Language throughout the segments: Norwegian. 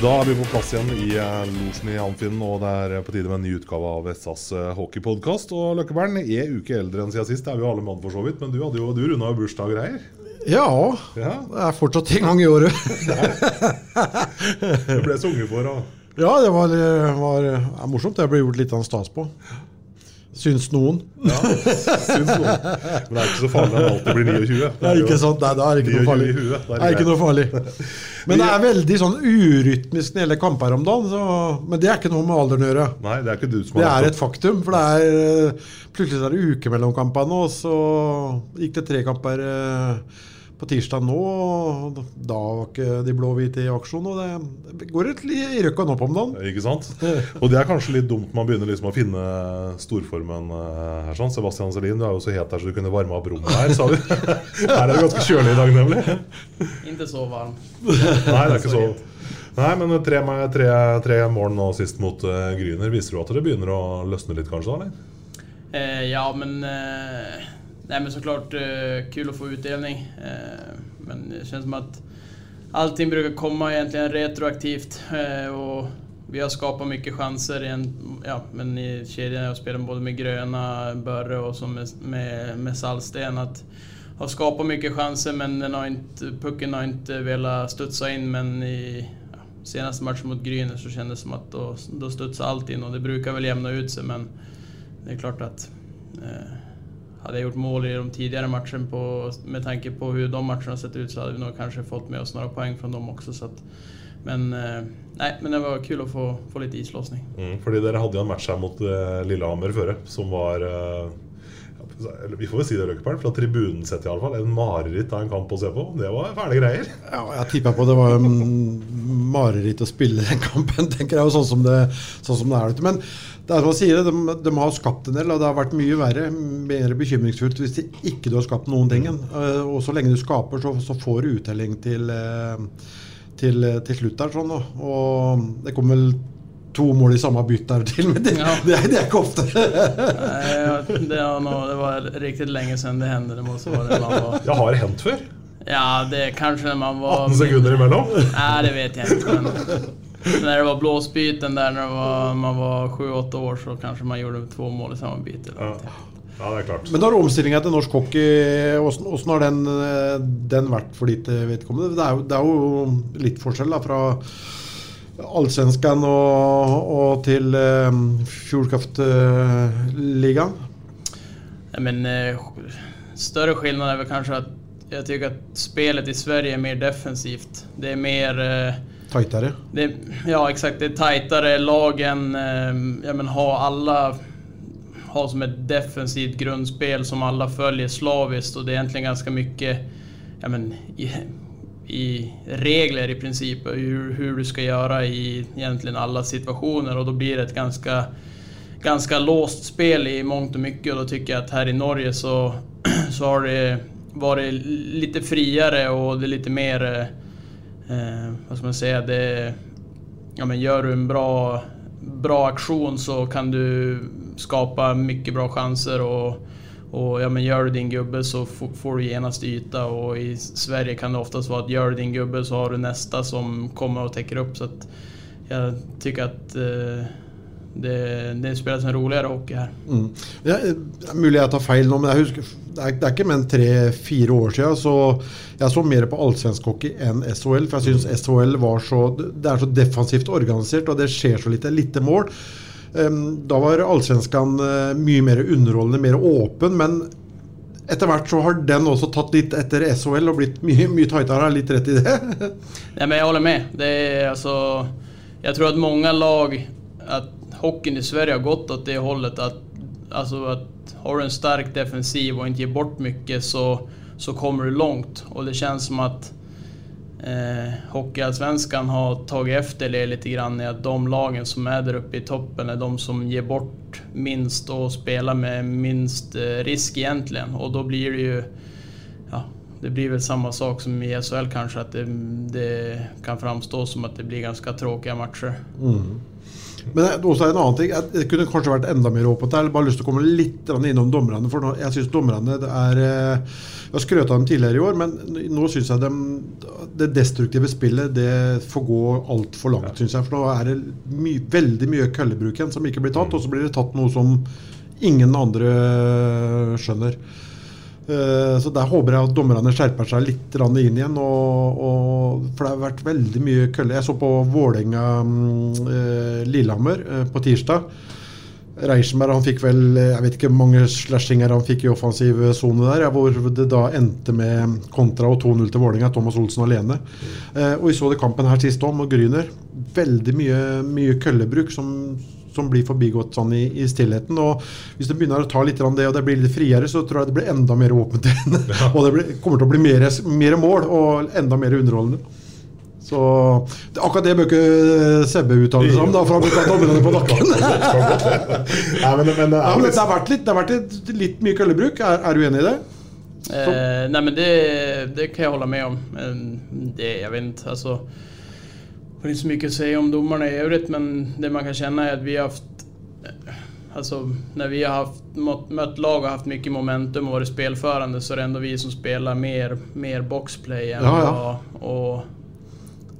Da er vi på plass igjen i eh, losjen i Amfinn, og det er på tide med en ny utgave av SAS eh, hockeypodkast. Og Løkkebern er uke eldre enn siden sist, det er vi alle mann for så vidt. Men du hadde jo, du runda jo bursdag og greier. Ja, Ja, det er fortsatt en gang i året. Du ble sunget for. Og... Ja, det var, var det er morsomt. Det ble gjort litt av en stas på. Syns noen. Ja, syns noen. Men det er ikke så farlig når det alltid blir 29. Det er ikke sant, Nei, da er det ikke noe farlig. huet, det Det er ikke noe farlig. Men det er veldig sånn urytmisk når det gjelder kamper om dagen. Så, men det er ikke noe med alderen å gjøre. Nei, det er ikke du som Det har er et faktum. For det er eh, plutselig er det uke mellom kampene, og så gikk det tre kamper eh, på tirsdag nå. og Da var ikke de blå-hvite i aksjon. Og det går et i røkkan opp om dagen. Ikke sant? Og det er kanskje litt dumt man begynner liksom å finne storformen eh, her. sånn. Sebastian Selin, du er jo så het her så du kunne varme opp rommet her, sa du. Her er det ganske kjølig i dag, nemlig. Inte så varm. Nei, det er ikke så Nei, men tre, tre, tre mål nå sist mot uh, Gryner. Viser du at det begynner å løsne litt, kanskje? da, eller? Eh, ja, men... Eh, nej, men såklart eh, kul att få utdelning. Eh, men det känns som att allting brukar komma egentligen retroaktivt. Eh, och vi har skapat mycket chanser ja, men i kedjan. Jag spelar både med Gröna, Börre och så med, med, med Salsten. Att har skapat mycket chanser men pucken har inte velat studsa in. Men i ja, senaste matchen mot Gryner så kändes det som att då, då studsade allt in och det brukar väl jämna ut sig men det är klart att eh, hade jag gjort mål i de tidigare matcherna på, med tanke på hur de matcherna sett ut så hade vi nog kanske fått med oss några poäng från dem också. Så att, men, nei, men det var kul å få, få litt islåsning. Mm, fordi dere hadde jo en match her mot uh, Lillehammer før, som var eh, Vi får vel si det, Røkkepern, fra tribunen sett i alle fall. En mareritt av en kamp å se på. Det var fæle greier. Ja, jeg tipper på det var mareritt å spille den kampen, tenker jeg. jo Sånn som det, sånn som det er. Men det er som man sier, de, de har skapt en del, og det har vært mye verre, mer bekymringsfullt hvis de ikke du har skapt noen ting. Eh, Og så lenge du skaper, så, så får du uttelling til, eh, til, til slutt der. Sånn, og det kommer vel to mål i samme bytt der til, men det, Ja. det, er, det er ikke ofte. Nei, ja, det, var nog, det var riktig lenge siden det hendte. Det måste det var... Ja, har det hendt før? Ja, det er kanskje. man var... 18 sekunder imellom? Nei, det vet jeg ikke. Men när det var blåsbyten där när var, man var 7-8 år så kanske man gjorde två mål i samma byte. eller Ja. ja, det er klart. Men når omstillinga til norsk hockey, åssen åssen har den, den vært for ditt vedkommende? Det er, jo, det er jo litt forskjell da, fra Allsvenskan og, og til eh, Fjordkraftligaen. Ja, Men eh, större skillnad är väl kanske att jag tycker att spelet i Sverige är mer defensivt. Det är mer... Eh, Tightere. det, ja, exakt. Det är tajtare. Lagen eh, ja, men har alla har som ett defensivt grundspel som alla följer slaviskt och det är egentligen ganska mycket ja, men, i, i regler i princip hur, hur du ska göra i egentligen alla situationer och då blir det ett ganska ganska låst spel i mångt och mycket och då tycker jag att här i Norge så, så har det varit lite friare och det är lite mer, eh, vad ska man säga, det, ja men gör du en bra, bra aktion så kan du skapa mycket bra chanser och, och ja, men gör du din gubbe så får du genast yta och i Sverige kan det oftast vara att gör du din gubbe så har du nästa som kommer och täcker upp. Så jag tycker att eh, det, det spilles en roligere hockey her. Mm. Ja, er mulig jeg tar feil nå, men jeg husker, det, er, det er ikke mer enn tre-fire år siden så jeg så mer på allsvensk hockey enn SHL. For jeg syns SHL var så Det er så defensivt organisert, og det skjer så lite. Lite mål. Da var allsvenskan uh, mye mer underholdende, mer åpen, men etter hvert så har den også tatt litt etter SHL og blitt mye, mye tightere. Litt rett i det? Nej, men jeg holder med. Det er, altså, jeg tror at mange lag, at Hockeyen i Sverige har gått åt det holdet att, alltså att har du en stark defensiv och inte ger bort mycket så, så kommer du långt. Och det känns som att eh, Hockeyallsvenskan har tagit efter det lite grann i att de lagen som är där uppe i toppen är de som ger bort minst och spelar med minst eh, risk egentligen. Och då blir det ju det blir väl samma sak som i SHL kanske, att det, det kan framstå som att det blir ganska tråkiga matcher. Mm. Men det er også en annen ting. Det kunne kanskje vært enda mer åpent. Jeg har bare lyst til å komme litt innom dommerne. For jeg syns dommerne er eh, Jeg har skrøt av dem tidligere i år, men nå syns jeg dem, det destruktive spillet det får gå altfor langt, synes jeg. For nå er det my, veldig mye køllebruk igjen som ikke blir tatt, og så blir det tatt noe som ingen andre skjønner. Eh, Så der håper jeg at dommerne skjerper seg litt inn igjen. Og, og, for det har vært veldig mye kølle. Jeg så på Vålerenga-Lillehammer på tirsdag. Reichenberg han fikk vel jeg vet ikke mange slashinger han fikk i offensiv sone der, hvor det da endte med kontra og 2-0 til Vålerenga. Thomas Olsen alene. Eh, og vi så det kampen her sist om, og Gryner. Veldig mye, mye køllebruk som, som blir forbigått sånn i, i stillheten. Og hvis det begynner å ta litt av det, og det blir litt friere, så tror jeg det blir enda mer åpent igjen. og det blir, kommer til å bli mer, mer mål og enda mer underholdende. Så det, Akkurat det bør ikke Sebbe uttale seg om, da, for han blir tatt dommerne på nakken. Nei, men, men, Ja, men det har vært litt, det har vært litt, litt mye køllebruk. Er, er du enig i det? Eh, nei, men det, det kan jeg holde med om. Det, jeg vet inte, alltså... Det är inte så mycket att säga om domarna i övrigt, men det man kan känna är att vi har haft... eh, Alltså, när vi har haft, mött, lag och haft mycket momentum och varit spelförande så är det ändå vi som spelar mer, mer boxplay än Ja, ja. Och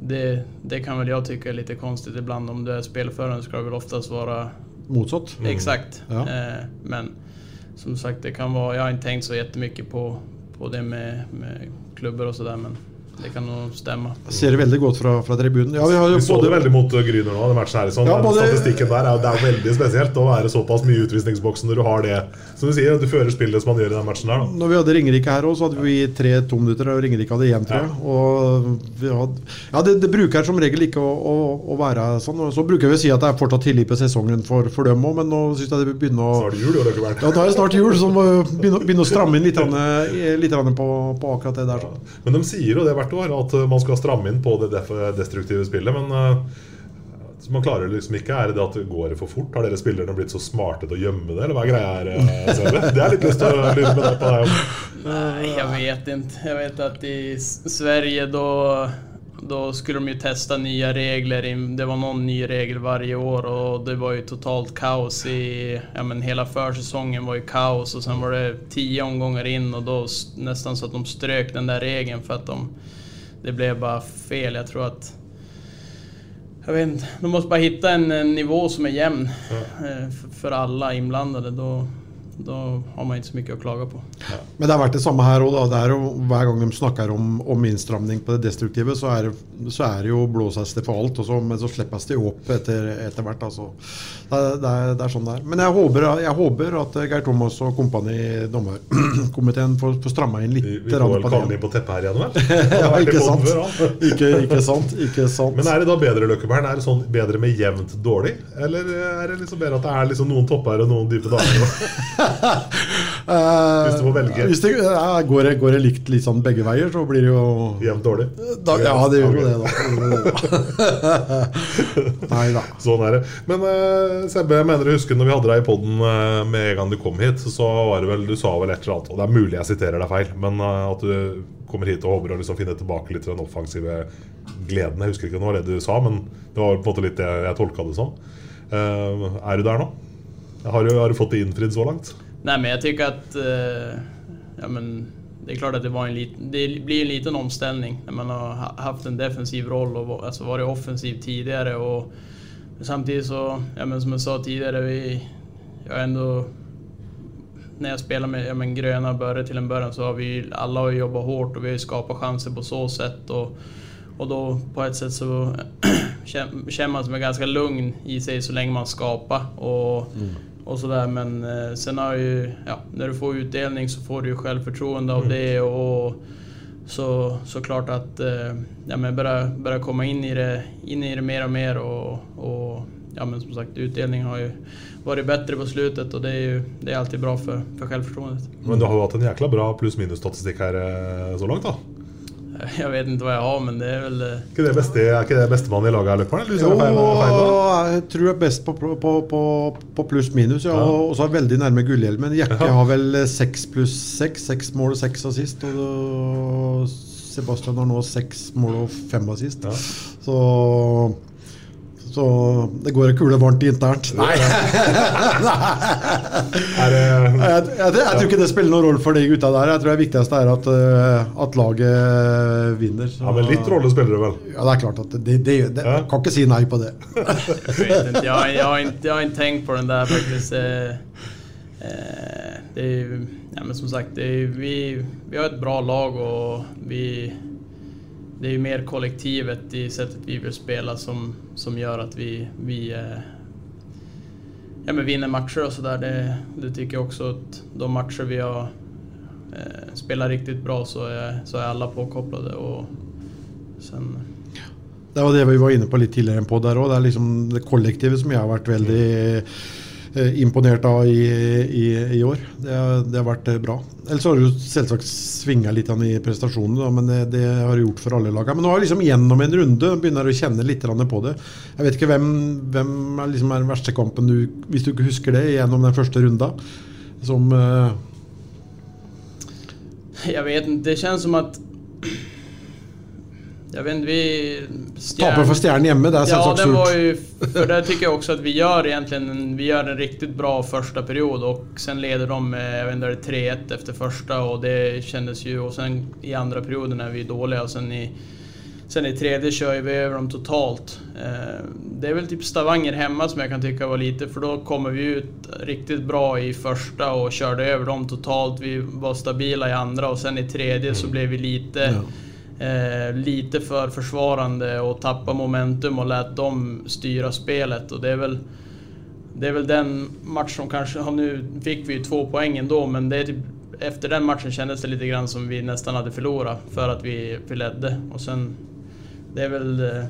det, det kan väl jag tycka är lite konstigt ibland. Om du är spelförande ska det väl oftast vara Motsatt. Exakt. Ja. Eh, men som sagt, det kan vara, jag har inte tänkt så jättemycket på, på det med, med klubbor och sådär, men det kan jo stemme. Jeg ser det veldig godt fra, fra tribunen. Ja, vi har jo Vi så det veldig mot uh, Gryner nå. Den matchen her, sånn. Ja, både- Statistikken der er, det er veldig spesielt å være såpass mye i utvisningsboksen når du har det. Som du sier, du fører spillet som man gjør i den matchen der. Da. Når vi hadde Ringerike her òg, så hadde vi tre to minutter, og Ringerike hadde én, tror jeg. Og vi hadde, ja, det, det bruker som regel ikke å, å, å være sånn. Så bruker vi å si at det er fortsatt tidlig på sesongen for, for dem òg, men nå syns jeg det begynner å Snart det jul, jo, Løkkeberg. Ja, da er det snart jul, så må vi begynne, begynne å stramme inn litt, litt på, på akkurat det der. Sånn. Men de sier jo det hvert år, at uh, man skal stramme inn på det destruktive spillet. Men uh, man klarer liksom ikke. Er det det at det går for fort? Har dere spillerne blitt så smarte til å gjemme det, eller hva er greia her? uh, Det er litt lyst til å lytte med deg på deg Jeg vet ikke. Jeg vet at i Sverige da då skulle de ju testa nya regler. Det var någon ny regel varje år och det var ju totalt kaos i... Ja men hela försäsongen var ju kaos och sen var det tio omgångar in och då nesten nästan så att de strök den där regeln för att de... Det blev bara fel. Jag tror att... Jag vet inte. De måste bara hitta en, en nivå som är jämn eh, för, för alla inblandade. Då, då har man ikke så mye å klage på. Men det har vært det samme her òg. Er hver gang de snakker om, om innstramning på det destruktive, så er, det- så er det jo blåses det for alt. også, men så slippes det jo opp etter, etter hvert. Altså. Det, er, det, er, det er sånn det er. Men jeg håper, jeg håper at Geir Thomas og kompani, dommerkomiteen, får, får stramma inn litt. Vi vi får vel den på teppet her igjen, vel? Ja, ikke sant. før. Ikke, ikke sant. Ikke sant. Men er det da bedre Løkkebern? Er det sånn bedre med jevnt dårlig? Eller er det liksom bedre at det er liksom noen topper og noen dype daler? Hvis du må velge. Eh, Hvis det, ja, går, det, går det likt litt sånn begge veier, så blir det jo Jevnt dårlig? da, Ja, det gjør jo det, da. Nei da. Sånn er det. Men uh, Sebbe, jeg mener å huske når vi hadde deg i poden med en gang du kom hit, så var det vel, du sa vel et eller annet Og det er mulig jeg siterer deg feil, men uh, at du kommer hit og håper å liksom finne tilbake litt til den offensive gleden. Jeg husker ikke om det var det du sa, men det var på en måte litt det jeg tolka det som. Uh, er du der nå? Har du, har du fått det innfridd så langt? Nej, men jag tycker att eh, ja, men det är klart att det, var en liten, det blir en liten omställning när man har ha- haft en defensiv roll va- alltså varit offensiv tidigare. Och samtidigt så, ja, men som jag sa tidigare, vi, jag ändå när jag spelar med ja, men gröna börre till en början så har vi alla har jobbat och vi har skapat chanser på så sätt. Och, och då på ett sätt så känner man sig ganska lugn i sig så länge man skapar. Och, och sådär. Men eh, sen har ju, ja, när du får utdelning så får du ju självförtroende av det. Och, så, så klart att eh, ja, men börja, börja komma in i, det, in i det mer och mer. Och, och ja, men som sagt, utdelningen har ju varit bättre på slutet och det är ju det är alltid bra för, för självförtroendet. Men du har jo hatt en jækla bra pluss-minus-statistikk her eh, så langt, da. Jag vet ikke hva jeg har, men det er vel Er Ikke det beste, er ikke det bestemann i laget her? Eller Jo, jeg feil, feil jeg tror jeg er best på, på, på, på pluss-minus. Ja, Ja. og så er jeg veldig nærme gullhjelmen. Jekke Ja. har vel seks pluss seks. Seks mål og seks assist. Og Sebastian har nå seks mål og fem assist. Så så det går ei kule varmt internt. Nei! Jeg, jeg, jeg, tror ikke det spiller noen rolle for de gutta der. Jeg tror det viktigste er at, eh, at laget vinner. Så- Ja, men litt rolle spiller det vel? Ja, det er klart at det, det, det, Jeg kan ikke si nei på det. Jag vet inte, jag, har- ikke tenkt inte, jag har inte tänkt på den der, faktisk. Eh, eh, det är ja, men som sagt, det vi, vi har et bra lag og vi, det är ju mer kollektivet i sättet vi vill spela som, som gör att vi, vi eh, ja, men vinner matcher och sådär. Det, det tycker jag också att de matcher vi har eh, spelat riktigt bra så är, så är alla påkopplade. Och sen, Det var det vi var inne på litt tidligere på der òg. Det er liksom det kollektivet som jeg har vært veldig eh, imponert av i, i, i år. Det, det har vært eh, bra. Ellers har det jo selvsagt svinga litt i prestasjonene, men det, det har det gjort for alle lagene. Men nå jeg liksom gjennom en runde begynner å kjenne litt på det. Jeg vet ikke hvem, hvem er liksom er den verste kampen du, hvis du ikke husker det, gjennom den første runda. Som uh... Jeg vet ikke. det kjennes som att... Jag vet inte, vi... taper for Stjernen hjemme, det er Ja, den var ju... För där tycker jag också att vi gör egentligen vi gör en riktigt bra första period och sen leder de med, jag vet inte, 3-1 efter första och det kändes ju... Och sen i andra perioden är vi dåliga och sen i... Sen i tredje kör vi över dem totalt. Eh, Det är väl typ Stavanger hemma som jag kan tycka var lite, för då kommer vi ut riktigt bra i första och körde över dem totalt. Vi var stabila i andra och sen i tredje så blev vi lite... Eh, lite för försvarande och tappade momentum och lät dem styra spelet. Och det är väl, det är väl den match som kanske... ja, Nu fick vi ju två poäng ändå, men det är typ, efter den matchen kändes det lite grann som vi nästan hade förlorat för att vi, vi ledde. Och sen... Det är väl... eh,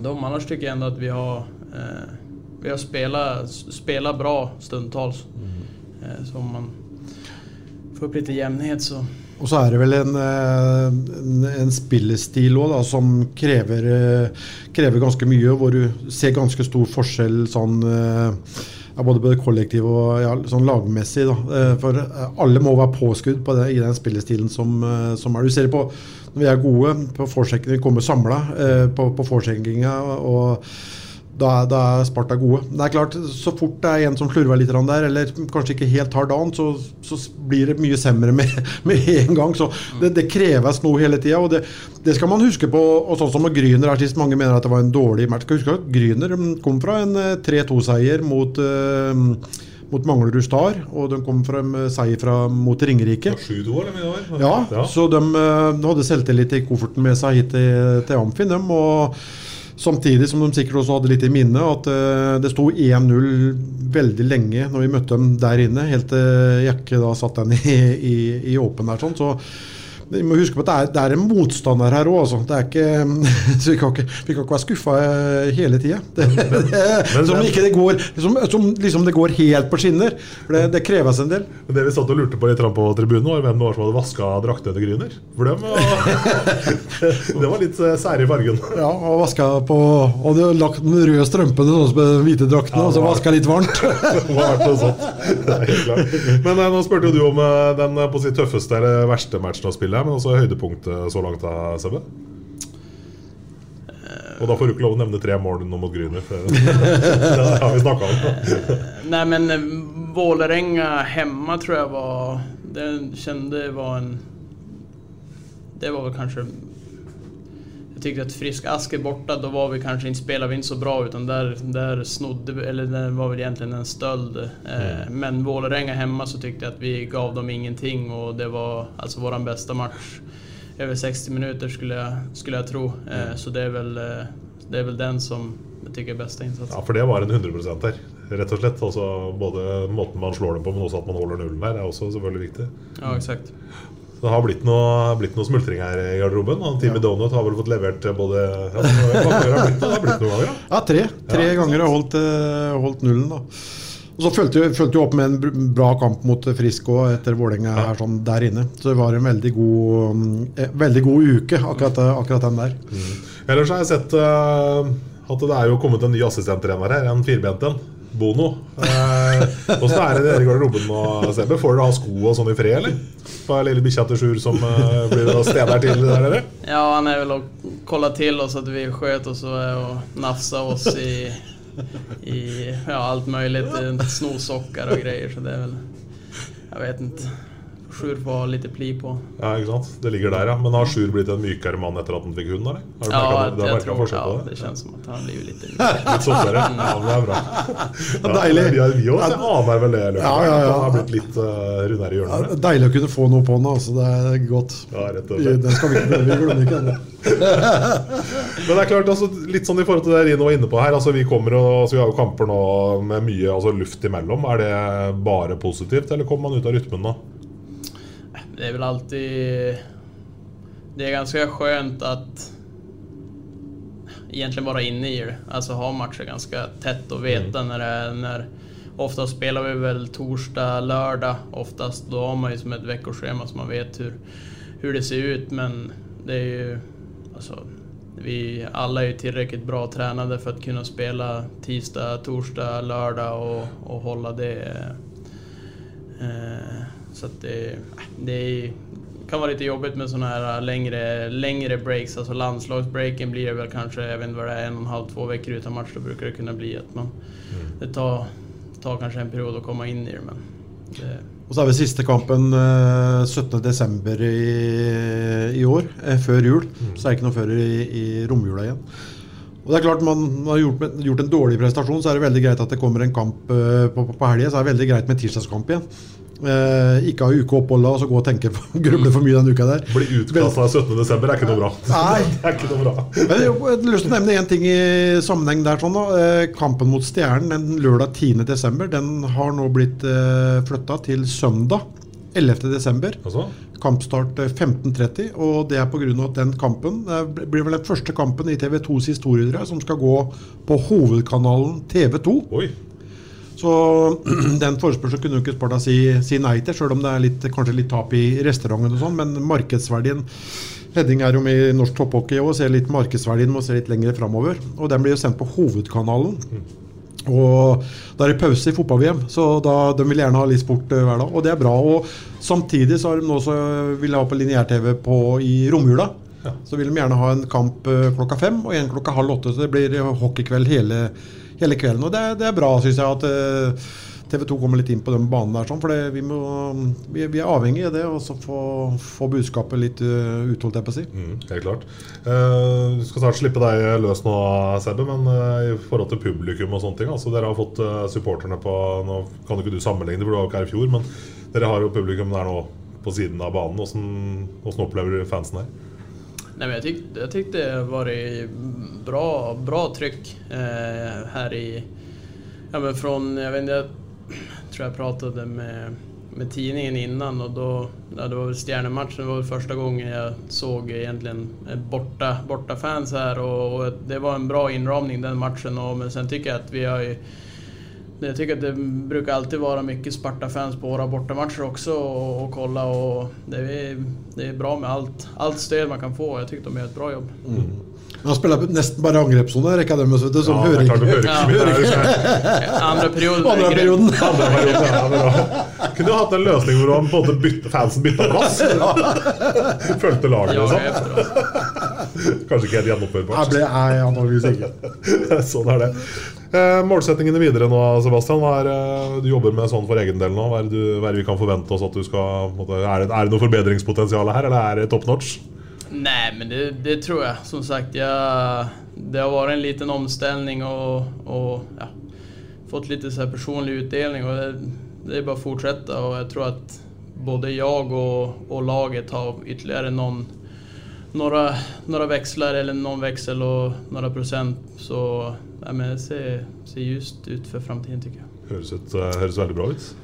De annars tycker jag ändå att vi har... Eh, vi har spelat, spelat bra stundtals. Eh, så om man får upp lite jämnhet så... Og så er det vel en, eh, en, en spillestil òg, som krever, eh, krever ganske mye. Hvor du ser ganske stor forskjell sånn eh, ja, både på det kollektive og ja, sånn lagmessig. Da. Eh, For eh, alle må være påskudd på det, i den spillestilen som, eh, som er. Du ser på når vi er gode på forsjekkene, vi kommer samla på, på forsjekkinga. og da, da er Sparta gode. Det er klart, Så fort det er en som slurver litt der, eller kanskje ikke helt har dagen, så, så blir det mye semre med, med en gang. Så det, det kreves noe hele tida. Og det, det skal man huske på. og sånn som Gryner her sist, Mange mener at det var en dårlig match. Skal huske at Gryner mm, kom fra en eh, 3-2-seier mot uh, mot Manglerud Star, og de kom fra en seier fra, mot Ringerike. 7-2 eller mye det? Ja, så de eh, hadde selvtillit i kofferten med seg hit til, til Amfin. dem, og Samtidig som de sikkert også hadde litt i minne at eh, det sto 1-0 veldig lenge når vi møtte dem der inne, helt til Jakke da satt den i, i, i åpen der. sånn, så vi må huske på at det er, det er en motstander her òg, altså. Så vi kan ikke, vi kan ikke være skuffa hele tida. Som ikke det går som, som liksom det går helt på skinner. For det, det kreves en del. Men det vi satt og lurte på litt på tribunen, var hvem det var som hadde vaska draktene til Gryner. For dem var, Det var litt eh, sære i fargen. Ja, og vaska på Og hadde lagt den røde strømpen sånn som med hvite draktene, Ja, og så vaska litt varmt. Det var vært sånt. Men eh, nå spurte jo du om eh, den eh, på sitt tøffeste eller verste matchen å spille, men også høydepunktet så langt, da, Sebbe? Og da får du ikke lov å nevne tre mål nå mot Grüner. Nei, om. Nej men eh, Vålerenga hjemme tror jeg var... Det kände var en... Det var vel kanske... Tyckte att Frisk Asker borta, då var vi kanske inte, spelade vi inte så bra utan där, där snodde vi, eller det var väl egentligen en stöld. Eh, Men Vålerenga hemma så tyckte jag att vi gav dem ingenting och det var alltså våran bästa match. Över 60 minuter skulle jag, skulle jag tro. Eh, Så det är, väl, eh, det är väl den som jag tycker är bästa insatsen. Ja, for det var en 100% der, rett og slett. Altså, både måten man slår dem på, men også at man håller nullen der, er også selvfølgelig viktig. Ja, exakt. Det har blitt noe, blitt noe smultring her i garderoben. Og Team Donut har vel fått levert både ja, har blitt, det har blitt noen ganger? da? Ja, tre. Tre Ja, ganger har holdt, eh, holdt nullen, da. Og så fulgte vi opp med en bra kamp mot Frisk òg, etter Vålerenga er sånn der inne. Så det var en veldig god, mm, eh, veldig god uke, akkurat, akkurat den der. Ellers har jeg sett uh, at det er jo kommet en ny assistenttrener her, en firbent en. Bono. Eh, Hvordan er det i garderoben nå, Sebbe? Får dere ha sko og sånn i fred, eller? På lille bikkja til Sjur som eh, blir steder til der dere? Ja, han er vel å kolla til oss at vi skjøter oss og nafser oss i, i ja, alt mulig. Snosockar og greier. Så det er vel Jeg vet inte. Sjur får litt lite pli på. Ja, ikke sant? Det ligger der, ja. Men har Sjur blitt en mykere mann etter at han fikk hund? eller? Har du Ja, merket- har merket tror ja, det? det kjennes som at han blir litt Litt softere? Ja, men det er bra. Ja, Deilig. Vi, har- vi også aner vel det. Ja, ja, ja. Han har blitt litt uh, rundere i Ja, hjørnet. det deilig å kunne få noe på den, altså. Det er godt. Ja, rett og slett. Den skal vi ikke vi glemmer ikke den. Men det er klart, altså, litt sånn i forhold til det Rino var inne på her. Altså, vi kommer og, altså, vi har jo kamper nå med mye altså, luft imellom. Er det bare positivt, eller kommer man ut av rytmen da? Det är väl alltid... Det är ganska skönt att egentligen vara inne i det. Alltså ha matcher ganska tätt och veta när det är... När, oftast spelar vi väl torsdag, lördag. Oftast då har man ju som ett veckoschema så man vet hur, hur det ser ut. Men det är ju... Alltså, vi alla är ju tillräckligt bra tränade för att kunna spela tisdag, torsdag, lördag och, och hålla det... Eh, så det, det kan vara lite jobbigt med sådana här längre, längre breaks. Alltså landslagsbreaken blir det väl kanske, jag vet inte vad det är, en och en halv, två veckor utan match. Då brukar det kunna bli att man, det tar, tar kanske en period att komma in i det. Men det, Og så er vi siste kampen eh, 17.12. I, i år, eh, før jul. Så er det ikke noe før i, i romjula igjen. Og det er klart Man har gjort, gjort en dårlig prestasjon, så er det veldig greit at det kommer en kamp eh, på, på, på helga. Så er det veldig greit med tirsdagskamp igjen. Eh, ikke ha uke opphold og så gå og tenke gruble for mye den uka der. Bli utkasta 17.12. er ikke noe bra. Nei. Det er ikke noe bra. Men jeg har lyst til å nevne én ting i sammenheng der. sånn. Eh, Kampen mot Stjernen den lørdag 10.12. Den har nå blitt eh, flytta til søndag 11.12. Altså? Kampstart eh, 15.30. Og det er pga. at den kampen eh, blir vel den første kampen i TV2s historie som skal gå på hovedkanalen TV2. Oi. Så den forespørselen kunne jo ikke Sparta si, si nei til, sjøl om det er litt, kanskje litt tap i restauranten og sånn. Men markedsverdien Hedding er jo med i norsk topphockey og ser litt markedsverdien må se litt lenger framover. Og den blir jo sendt på hovedkanalen. Og da er det pause i fotball-VM, så da, de vil gjerne ha litt sport eh, hver dag. Og det er bra. Og samtidig så har de nå så vil ha på lineær-TV i romjula. Så vil de gjerne ha en kamp eh, klokka fem og en klokka halv åtte. Så det blir eh, hockeykveld hele, hele kvelden. Og det, det er bra, syns jeg, at TV 2 kommer litt inn på den banen der. Sånn, for vi, vi, vi er avhengig av det, og så få, få budskapet litt uh, ut, jeg på å si. Mm, helt klart. Eh, Vi skal snart slippe deg løs nå, Sebbe. Men eh, i forhold til publikum og sånne ting altså Dere har fått eh, supporterne på Nå kan jo ikke du sammenligne for du var ikke her i fjor. Men dere har jo publikum der nå på siden av banen. Hvordan, hvordan opplever du fansen her? Nej, men jag, tyck, jag tyckte det varit bra, bra tryck eh, här i... Ja, men från, jag vet inte, jag tror jag pratade med, med tidningen innan och då, ja, det var väl Stjärnematchen, det var väl första gången jag såg egentligen borta, borta fans här och, och det var en bra inramning den matchen och, men sen tycker jag att vi har ju jag tycker att det brukar alltid vara mycket Sparta-fans på våra bortamatcher också och, och kolla och det är, det är bra med allt, allt stöd man kan få. Jag tycker de gör ett bra jobb. Mm. Han spiller nesten bare angrepssone, rekker dem, vet du, som Ja, det er hører ikke jo Andra perioden. Andra perioden. Andre perioden, ja, bra. Kunne du hatt en løsning hvor han både bytte, fansen bytta plass? Fulgte laget, Ja, liksom. Kanskje ikke helt gjennomførbart. nei, antakeligvis ikke. sånn er det. Eh, målsettingene videre nå, Sebastian. Er, eh, du jobber med sånn for egen del nå. Hva er det, vi kan forvente oss at du skal måtte, er, det, det noe forbedringspotensial her, eller er det top notch? Nei, men det, det tror jeg. Som sagt, jag, det har vært en liten omstilling og, og ja, fått litt så personlig utdelning. og det, det er bare å fortsette. Og jeg tror at både jeg og, og laget har ytterligere någon, några, några växlar eller någon växel och några procent. Så ja, det ser, ser ljust ut för framtiden tycker jag. Høres, ut, eh, høres veldig bra ut.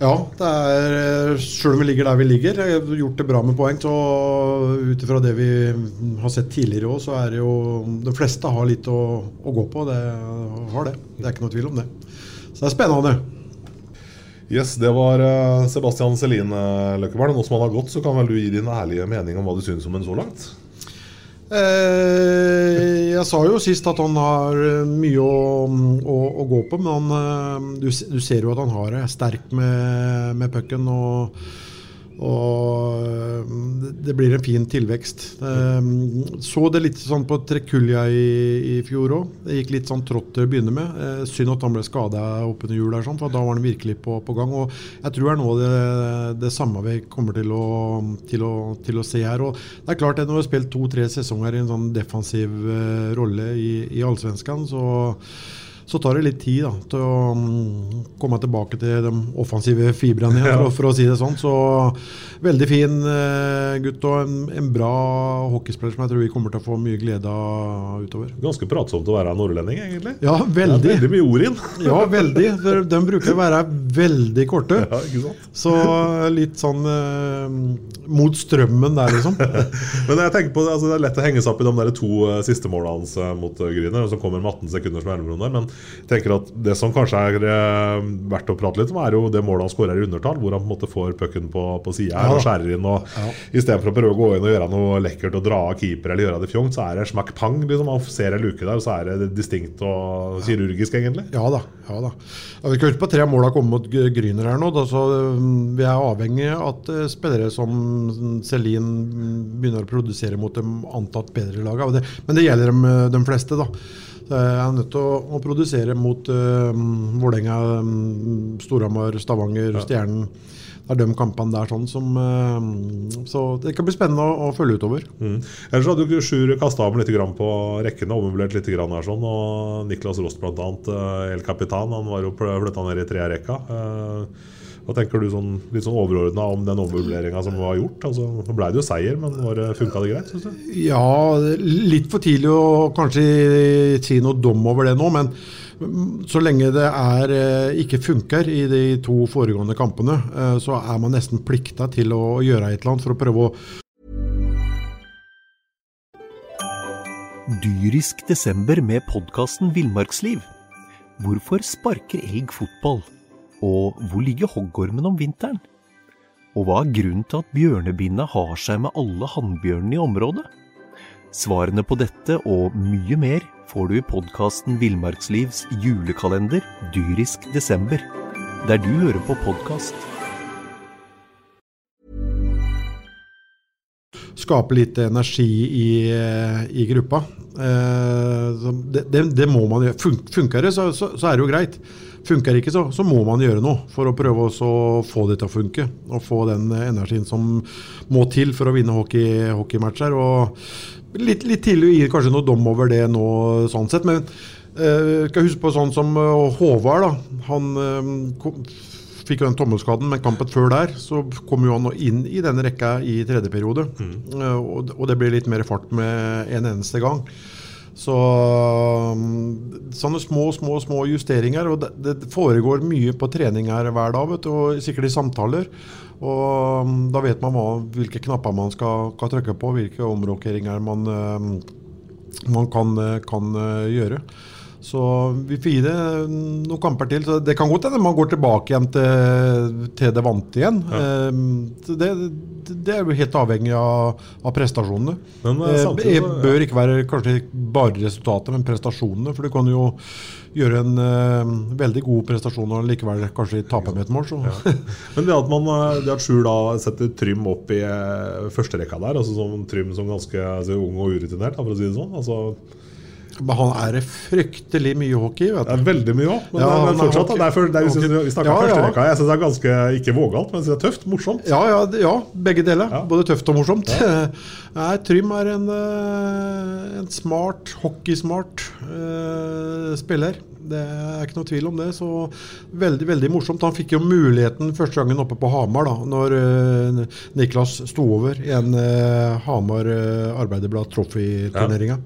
Ja, det er, selv om vi ligger der vi ligger, har gjort det bra med poeng, så ut ifra det vi har sett tidligere òg, så er det jo De fleste har litt å, å gå på. Det har det. Det er ikke noe tvil om det. Så det er spennende. Yes, Det var eh, Sebastian Selin Løkkeberg. Nå som han har gått, så kan vel du gi din ærlige mening om hva du syns om ham så langt? Eh, jeg sa jo sist at han har eh, mye å, å, å gå på, men han, eh, du, du ser jo at han har det sterk med, med pucken. Og, og eh, det- blir en fin tilvekst. Eh, Så det litt sånn på Trekulja i, i fjor òg. Det gikk litt sånn trått til å begynne med. Eh, Synd at han ble skada oppunder jul, der, sånn, for da var han virkelig på, på gang. Og jeg tror det er noe av det, det samme vi kommer til å, til, å, til å se her. Og det er klart at Når du har spilt to-tre sesonger i en sånn defensiv eh, rolle i, i Allsvenskan, så så tar det litt tid da, til å mm, komme tilbake til de offensive fibrene igjen, for, for å si det sånn. Så veldig fin eh, gutt og en, en bra hockeyspiller som jeg tror vi kommer til å få mye glede av utover. Ganske pratsomt å være nordlending, egentlig. Ja, veldig. Det er veldig. mye ord inn. Ja, veldig. For de bruker å være veldig korte. Ja, ikke sant? Så litt sånn eh, mot strømmen der, liksom. Men jeg tenker på det, altså det er lett å henge seg opp i de der to eh, siste målene hans mot uh, Gryner, som kommer med 18 sekunders mellomrom der. Men tenker at det som kanskje er eh, verdt å prate litt om, er jo det målet han skårer i undertall, hvor han på en måte får pucken på, på sida Ja. og skjærer inn. og Ja. Istedenfor å prøve å gå inn og gjøre noe lekkert og dra av keeper eller gjøre det fjongt, så er det smakk pang. liksom Man ser en luke der, og så er det distinkt og kirurgisk, egentlig. Ja da. ja da. Vi kan høre på tre mål har kommet mot Gryner her nå. Da, så um, vi er avhengig av at eh, spillere som Celine begynner å produsere mot de antatt bedre det- Men det gjelder de, de fleste, da. Så jeg er nødt til å, å produsere mot uh, Vålerenga, um, Storhamar, Stavanger, Stjernen. Det er de kampene der sånn som uh, Så det kan bli spennende å, å følge utover. Mm. Ellers hadde jo Sjur kasta om litt på rekkene, ommøblert litt her sånn. Og Niklas Rost bl.a., El Capitan, han var jo flytta ned i trea-rekka. Eh, Hva tenker du sånn, litt sånn overordna om den overvurderinga som var gjort? Altså, Nå ble det jo seier, men funka det greit, syns du? Ja, litt for tidlig å kanskje si noe dom over det nå, men så lenge det er, eh, ikke funker i de to foregående kampene, eh, så er man nesten plikta til å gjøre et eller annet for å prøve å Dyrisk desember med podkasten Villmarksliv. Hvorfor sparker elg fotball? Og hvor ligger hoggormen om vinteren? Og hva er grunnen til at bjørnebinna har seg med alle hannbjørnene i området? Svarene på dette og mye mer får du i podkasten Villmarkslivs julekalender Dyrisk desember, der du hører på podkast. skape litt energi i, i gruppa. Eh, det, det, det må man gjøre. Funker det, så, så, så er det jo greit. Funker det ikke, så, så må man gjøre noe for å prøve å få det til å funke. Og få den energien som må til for å vinne hockey, hockeymatcher. Og litt, litt tidlig å gi kanskje noe dom over det nå, sånn sett. Men eh, skal huske på sånn som eh, Håvard. da, Han eh, fikk jo den tommelskaden, men kampen før der så kom jo han inn i denne rekka i tredje periode. Eh, og, og det ble litt mer fart med en eneste gang. Så um, sånne små, små små justeringer. Og det, det foregår mye på treninger hver dag, vet du, og sikkert i samtaler. Og um, da vet man hva, hvilke knapper man skal, skal trykke på, hvilke omrokeringer man, um, man kan, kan uh, gjøre. Så vi får gi det noen kamper til. Så det kan godt hende man går tilbake igjen til, til det vante igjen. Ja. det, det er jo helt avhengig av, av prestasjonene. Men, eh, Eh, samtidig det bør ikke være kanskje bare resultatet, men prestasjonene. For du kan jo gjøre en uh, veldig god prestasjon og likevel kanskje tape med et mål. Så. Men det at, man, eh, det at Sjur da setter Trym opp i eh, førsterekka der, altså som Trym som ganske altså, ung og urutinert, for å si det sånn altså, Men han er det fryktelig mye hockey. Vet du. Det er veldig mye òg, men, Ja, men fortsatt. Det er, for, det er, synes, vi snakker Ja, ja. førsterekka. Jeg syns det er ganske ikke vågalt, men det er tøft. Morsomt. Ja, ja, ja, begge deler. Både tøft og morsomt. Nei, Trym er en, eh, en smart, hockeysmart uh, spiller. Det er ikke noe tvil om det. Så veldig veldig morsomt. Han fikk jo muligheten første gangen oppe på Hamar, da når uh, Niklas sto over i en uh, Hamar uh, Arbeiderblad Trophy-turneringa.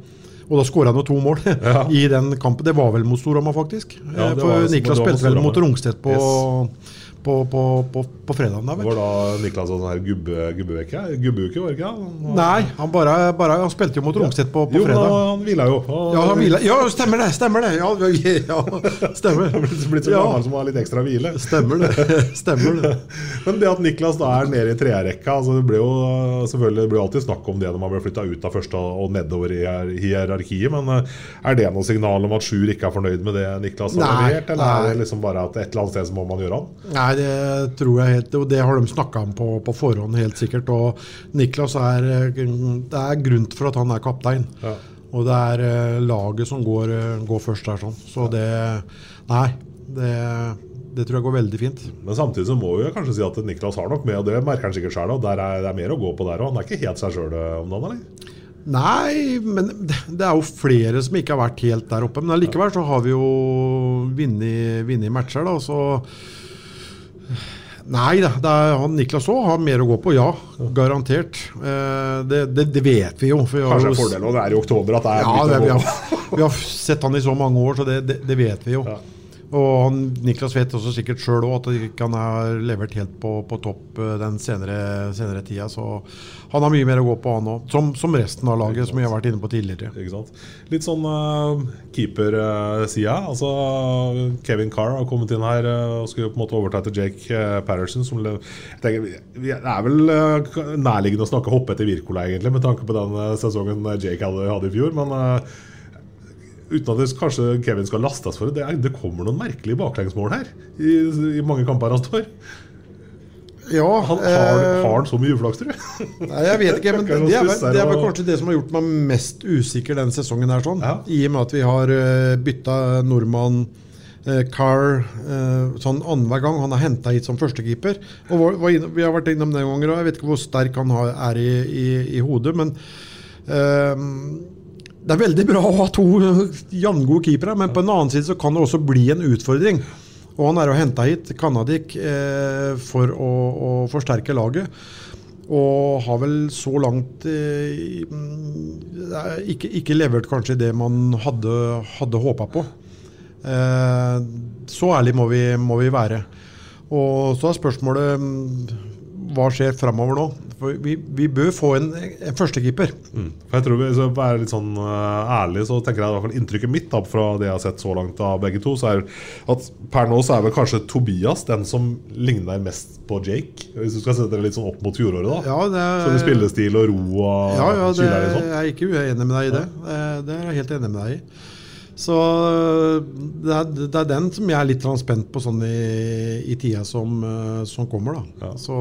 Og da skåra han jo to mål i den kampen. Det var vel mot Storhamar, faktisk. Ja, For Niklas spilte vel mot Rungstedt på, på, på, på, på fredagen. Det var da Niklas sånn her gubbe, gubbeuke, gubbeuke, var det ikke? Han- Nei, han, bare, bare, han spilte jo mot Rungstedt på, på Jo, fredag. han, han hvila jo. Ja, han hvila. ja, stemmer det! Stemmer det! Ja, ja, stemmer. det blitt, blitt så Ja. gammel som har litt ekstra hvile. Stemmer det. Stemmer det. Men det at Niklas da er nede i treerrekka altså Det ble jo selvfølgelig det ble alltid snakk om det når man ble flytta ut av første og nedover i hierarkiet. Men eh, er det noe signal om at Sjur ikke er fornøyd med det Niklas har Nei, levert? Eller er det liksom bare at et eller annet sted så må man gjøre han? Nei, det tror jeg helt Og det har de snakka om på, på forhånd, helt sikkert. Og Niklas er eh, Det er grunn for at han er kaptein. Ja. Og det er eh, laget som går, eh, går først der, sånn. Så det Nei. Det, det tror jeg går veldig fint. Men samtidig så må vi kanskje si at Niklas har nok med, og det merker han sikkert sjøl, òg. det er mer å gå på der òg. Han er ikke helt seg sjøl om dagen, eller? Nei, men det er jo flere som ikke har vært helt der oppe. Men allikevel så har vi jo vunnet matcher, da. Så Nei da. Han Niklas òg har mer å gå på, ja. Garantert. Eh, det, det, det vet vi jo. for vi har Kanskje en jo- fordel, det er i oktober at det er Ja, litt det, å vi, har, vi har sett han i så mange år, så det, det, vet vi jo. Og han, Niklas vet også sikkert sjøl at han ikke har levert helt på, på topp eh, den senere, senere tida. Så han har mye mer å gå på, han òg. Som, som resten av laget, som vi har vært inne på tidligere. Litt sånn uh, keepersida. altså, Kevin Carr har kommet inn her eh, og skulle på en måte overta etter Jake uh, Patterson. Som, tenker, det er vel eh, nærliggende å snakke hoppe etter Wirkola, egentlig, med tanke på den eh, sesongen Jake hadde, hadde i fjor. Men eh, uten at det, kanskje Kevin skal lastes for det, det, er, det kommer noen merkelige baklengsmål her. I, I mange kamper han står. Ja, Han, har, eh, har han så mye uflaks, tror du? Nei, jeg vet ikke, men det er, det er vel kanskje det som har gjort meg mest usikker denne sesongen. her sånn. I og med at vi har uh, bytta nordmann eh, Carr eh, sånn annenhver gang. Han er henta hit som førstekeeper. Og var, var Vi har vært innom den ganger, gang, og jeg vet ikke hvor sterk han har, er i, i, i hodet, men eh, det er veldig bra å ha to jevngode keepere, men på en annen side så kan det også bli en utfordring. Og han er jo henta hit, Kanadik, eh, for å, å forsterke laget. Og har vel så langt eh, mm, ikke, ikke levert kanskje det man hadde, hadde håpa på. Eh, så ærlig må vi, må vi være. Og så er spørsmålet mm, hva skjer framover nå? For vi, vi bør få en, en førstekeeper. Mm. For jeg tror vi, så være litt sånn uh, ærlig, så tenker jeg i hvert fall inntrykket mitt da, fra det jeg har sett så langt av begge to, så er at per nå så er vel kanskje Tobias den som ligner mest på Jake. Hvis du skal sette det litt sånn opp mot fjoråret, da. Ja, det er- så i spillestil og ro og Ja, ja det, sånn. jeg er ikke uenig med deg i det. Ja. Det er jeg helt enig med deg i. Så det er, det er den som jeg er litt sånn spent på sånn i, i tida som, eh, som kommer. da. Så,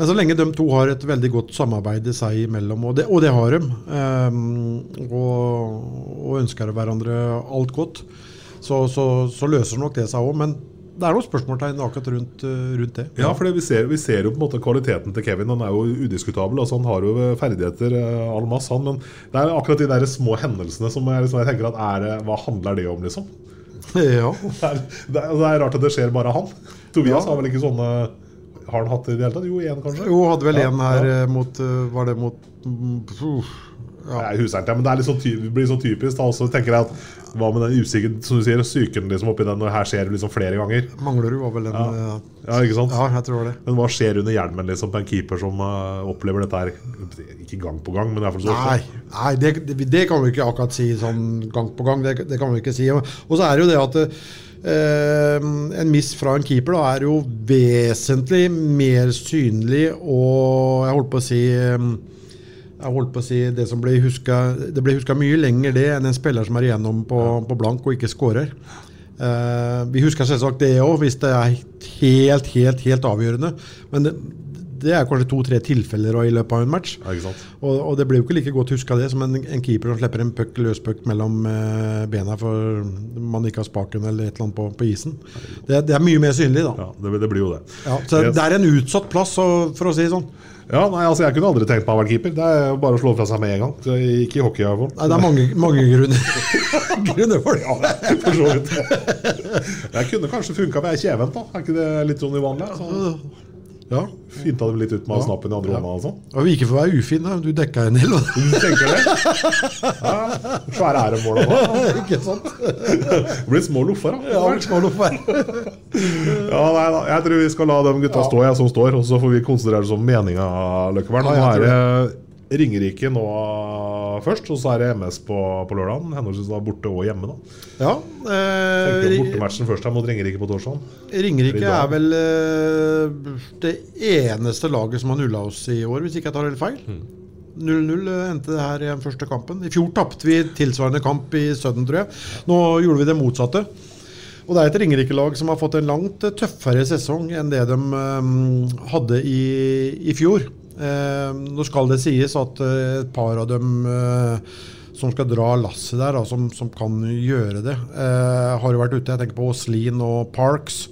men så lenge de to har et veldig godt samarbeid seg imellom, og det, og det har de, um, og, og ønsker hverandre alt godt, så, så, så løser nok det seg òg. Men det er noen spørsmålstegn akkurat rundt, eh, rundt det. Ja, for vi ser, vi ser jo på en måte kvaliteten til Kevin. Han er jo udiskutabel. Altså han har jo ferdigheter eh, all masse, han. Men det er akkurat de der små hendelsene som jeg, liksom, jeg tenker at er, Hva handler det om, liksom? Ja. Det, er, det er rart at det skjer bare han. Tobias Ja. har vel ikke sånne Har han hatt det i det hele tatt? Jo, én kanskje? Jo, hadde vel Ja, en her ja. eh, mot eh, Var det mot uh, ja. Jeg husker ikke, men det ty det blir så typisk. Da. Så tenker jeg at Hva med den usikken, som du sier, psyken liksom oppi den når her skjer det liksom flere ganger? Manglerud var vel en Ja. eh, Ja, ikke sant? Ja, jeg tror det. Men hva skjer under hjelmen liksom på en keeper som uh, opplever dette her Ikke gang på gang, men i hvert fall så Nei, nei det, det, det kan vi ikke akkurat si sånn gang på gang. Det, det kan vi ikke si. Og, så er det jo det at en miss fra en keeper da, er jo vesentlig mer synlig og Jeg holdt på å si eh, jeg holdt på å si Det som ble huska Det ble huska mye lenger det enn en spiller som er igjennom på, på blank og ikke skårer. Uh, vi husker selvsagt det òg, hvis det er helt, helt, helt avgjørende. Men det, det er kanskje to-tre tilfeller i løpet av en match. Ja? Og, og det blir jo ikke like godt huska det som en, en keeper som slipper en puck, løspuck mellom eh, bena for man ikke har spaken eller et eller annet på, på isen. Det, det er mye mer synlig, da. Ja, det, det blir jo det. Ja, så Yes. det er en utsatt plass, for å si det sånn. Ja, nei, altså Jeg kunne aldri tenkt meg å være keeper. Det er jo bare å slå fra seg med en gang. Så Ikke i hockey, i hvert fall. Nei, det er mange, mange grunner, grunner for det. For så vidt. Jeg kunne kanskje funka ved ei kjevent, da. Er ikke det litt sånn uvanlig? Så Ja. Finta dem litt ut med Ja. snappen i andre Ja. hånda og sånn. Og ikke for å være ufin, da. du dekka en del. Du tenker det? Ja, Svære æremål sånn. ikke sant? Det blir små loffer, da. Ja, små loffer. Ja, nei, da. Jeg tror vi skal la de gutta stå, jeg som står, og så får vi konsentrere oss om meninga, Løkkeberg. Ja, Nå er det Ringerike nå først, og så er det MS på, på lørdag. Henholdsvis da borte og hjemme, da. Ja. Eh, bortematchen først her mot Ringerike på torsdag? Ringerike er vel eh, det eneste laget som har nulla oss i år, hvis ikke jeg tar helt feil. 0-0 endte det her i den første kampen. I fjor tapte vi tilsvarende kamp i Sudden, tror jeg. Nå gjorde vi det motsatte. Og det er et Ringerike-lag som har fått en langt eh, tøffere sesong enn det de um, hadde i, i fjor. Eh, nå skal det sies at eh, et par av dem eh, som skal dra lasset der, da, som, som kan gjøre det, eh, har jo vært ute. Jeg tenker på Oslin og Parks.